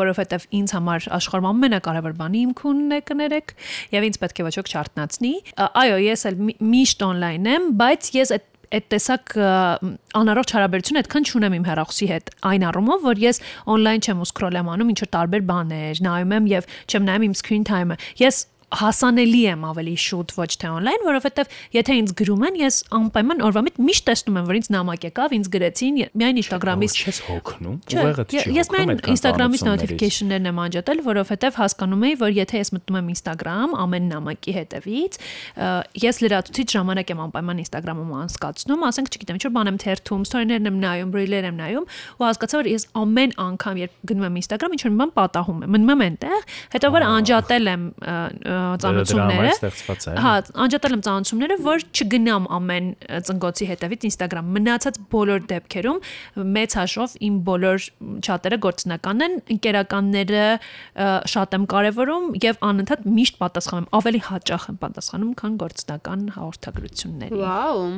որովհետեւ ինձ համար աշխարհում ամենակարևոր կարևոր բանի իմ քունն է կներեք եւ ինձ պետք է ոչ ոք չարտնացնի այո ես էլ միշտ on-line եմ բայց ես այդ այդ տեսակ անառողջ հարաբերություն այդքան չունեմ իմ հեռախոսի հետ այն առումով որ ես on-line չեմ ու scroll եմ անում ինչ որ տարբեր բաներ նայում եմ եւ չեմ նայում իմ screen time-ը ես հասանելի եմ ավելի շուտ ոչ թե on-line, որովհետև եթե ինձ գրում են, ես անպայման օրվա մեջ միշտ տեսնում եմ, որ ինձ նամակ եկավ, ինձ գրեցին, միայն Instagram-ից չես հոգնում, ուղեղդ չի։ Ես միայն Instagram-ից notification-ներն եմ անջատել, որովհետև հասկանում էի, որ եթե ես մտնում եմ Instagram ամեն նամակի հետևից, ես լրացուցիչ ժամանակ եմ անպայման Instagram-ում անցկացնում, ասենք, չգիտեմ, ինչ որ բան եմ թերթում, story-ներն եմ նայում, reel-եր եմ նայում, ու հասկացա, որ ես ամեն անգամ, երբ գնում եմ Instagram, ինչ որ մի բան պատահում է, մնում եմ այնտեղ, հետո որ անջատել եմ ծանոթությունները։ Հա, անջատել եմ ծանոթությունները, որ չգնամ ամեն ծնգոցի հետևից Instagram։ Մնացած բոլոր դեպքերում մեծ հաշվով իմ բոլոր չաթերը գործնական են, ընկերականները շատ եմ կարևորում եւ անընդհատ միշտ պատասխանում եմ, ավելի հաճախ եմ պատասխանում, քան գործնական հաղորդագրությունների։ Վաու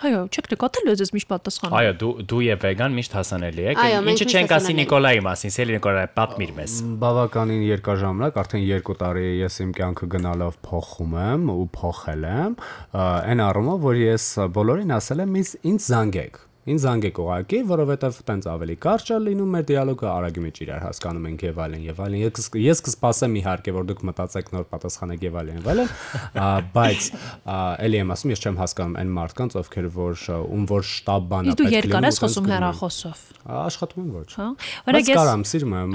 Այո, չեք նկատել ես ես միշտ պատասխանում։ Այո, դու դու եւ վեգան միշտ հասանելի եք։ Ինչը չենք ասի Նիկոլայի մասին, Սելի Նիկոլայ, պատմիր մեզ։ Բավականին երկար ժամանակ, արդեն 2 տարի ես իմ կյանքը գնալով փոխում եմ ու փոխել եմ, այն առումով, որ ես բոլորին ասել եմ ինձ զանգեք Ինձ զանգեք ուղակի, որովհետև տենց ավելի կարճ է լինում մեր դիալոգը, արագի մեջ իրար հասկանում ենք եւ այլն եւ այլն։ Ես ես կսպասեմ իհարկե, որ դուք մտածեք նոր պատասխանեք եւ այլն եւ այլն, բայց էլի եմ ասում, ես չեմ հասկանում այն մարդկանց, ովքեր որ ում որ շտաբ պետք է լինի։ Իսկ դու երկար ես խոսում հեռախոսով։ Աշխատում եմ ոչ։ Հա։ Բայց կարամ, սիրում եմ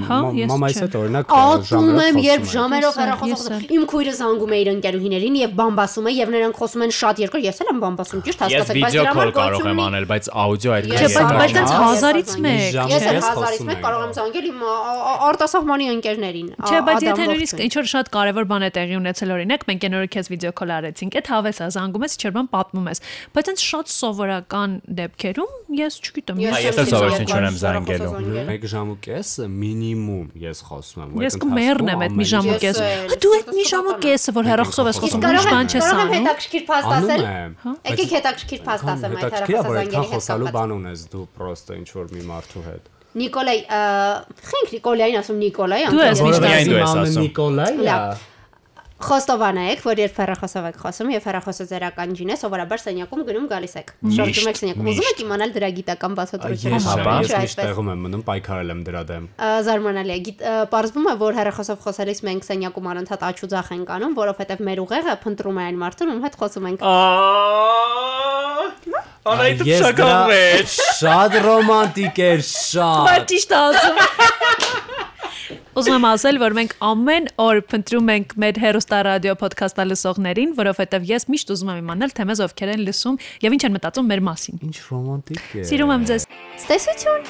մամայից հետ օրինակ ժամերով եմ, երբ ժամերով հեռախոսով իմ քույրը զանգում է իր ընկերուհիներին եւ բամբասում է եւ նրանք խոսում են շատ երկար, ես էլ եմ բամբասում, ճիշտ հասկացեք, բայց դրա համար կարող եմ անել, բայց աուդիո այդ Չէ, բայց բայց հազարից մեկ։ Ես էլ հազարից մեկ կարող եմ զանգել իմ արտասահմանի ընկերներին։ Չէ, բայց եթե նույնիսկ ինչ որ շատ կարևոր բան է տեղի ունեցել օրինակ, մենք այն օրը քեզ վիդեո քոլ արեցինք, այդ հավես է զանգում ես, չերբան պատմում ես։ Բայց այն շատ սովորական դեպքերում ես չգիտեմ։ Ես էլ սովորություն չունեմ զանգելու։ 1 ժամ ու կես մինիմում ես խոսում եմ։ Ես կմեռնեմ այդ մի ժամ ու կես։ Դու այդ մի ժամ ու կեսը որ հեռախոսով ես խոսում, ուրիշ բան չես անում։ Հետաքրքիր փաստ ասել։ Եկեք հետաքրքիր փաստ ասեմ այդ հեռախոսազանգերի հետ խոսալու բան ունես դու պրոստը ինչ որ մի մարդու հետ։ Նիկոլայ, խենք Նիկոլային ասում Նիկոլայ, դու ես միշտ ասում Նիկոլայ։ Խոստովան եք, որ երբ հեռախոսով եք խոսում եւ հեռախոսը ձեր ականջին է, սովորաբար սենյակում գնում գալիս եք։ Շրջում եք սենյակում։ Ուզում եք իմանալ դրա գիտական բացատրությունը։ Ես միշտ տեղում եմ մնում, պայքարել եմ դրա դեմ։ Զարմանալի է։ Պարզվում է, որ հեռախոսով խոսելիս մենք սենյակում անընդհատ աչուձախ ենք անում, որովհետեւ մեր ուղեղը փնտրում է այն մարդուն, ում հետ խոսում ենք։ Անայդ շական մեջ։ Շատ ռոմանտիկ էր, շատ։ Բայց ճիշտ ասում։ Ուզում եմ ասել, որ մենք ամեն օր փնտրում ենք մեր հերոստա ռադիո ոդքասթը լսողներին, որովհետև ես միշտ ուզում եմ իմանալ, թե մեզ ովքեր են լսում եւ ինչ են մտածում մեր մասին։ Ինչ ռոմանտիկ է։ Սիրում եմ ձեզ։ Ստեսություն։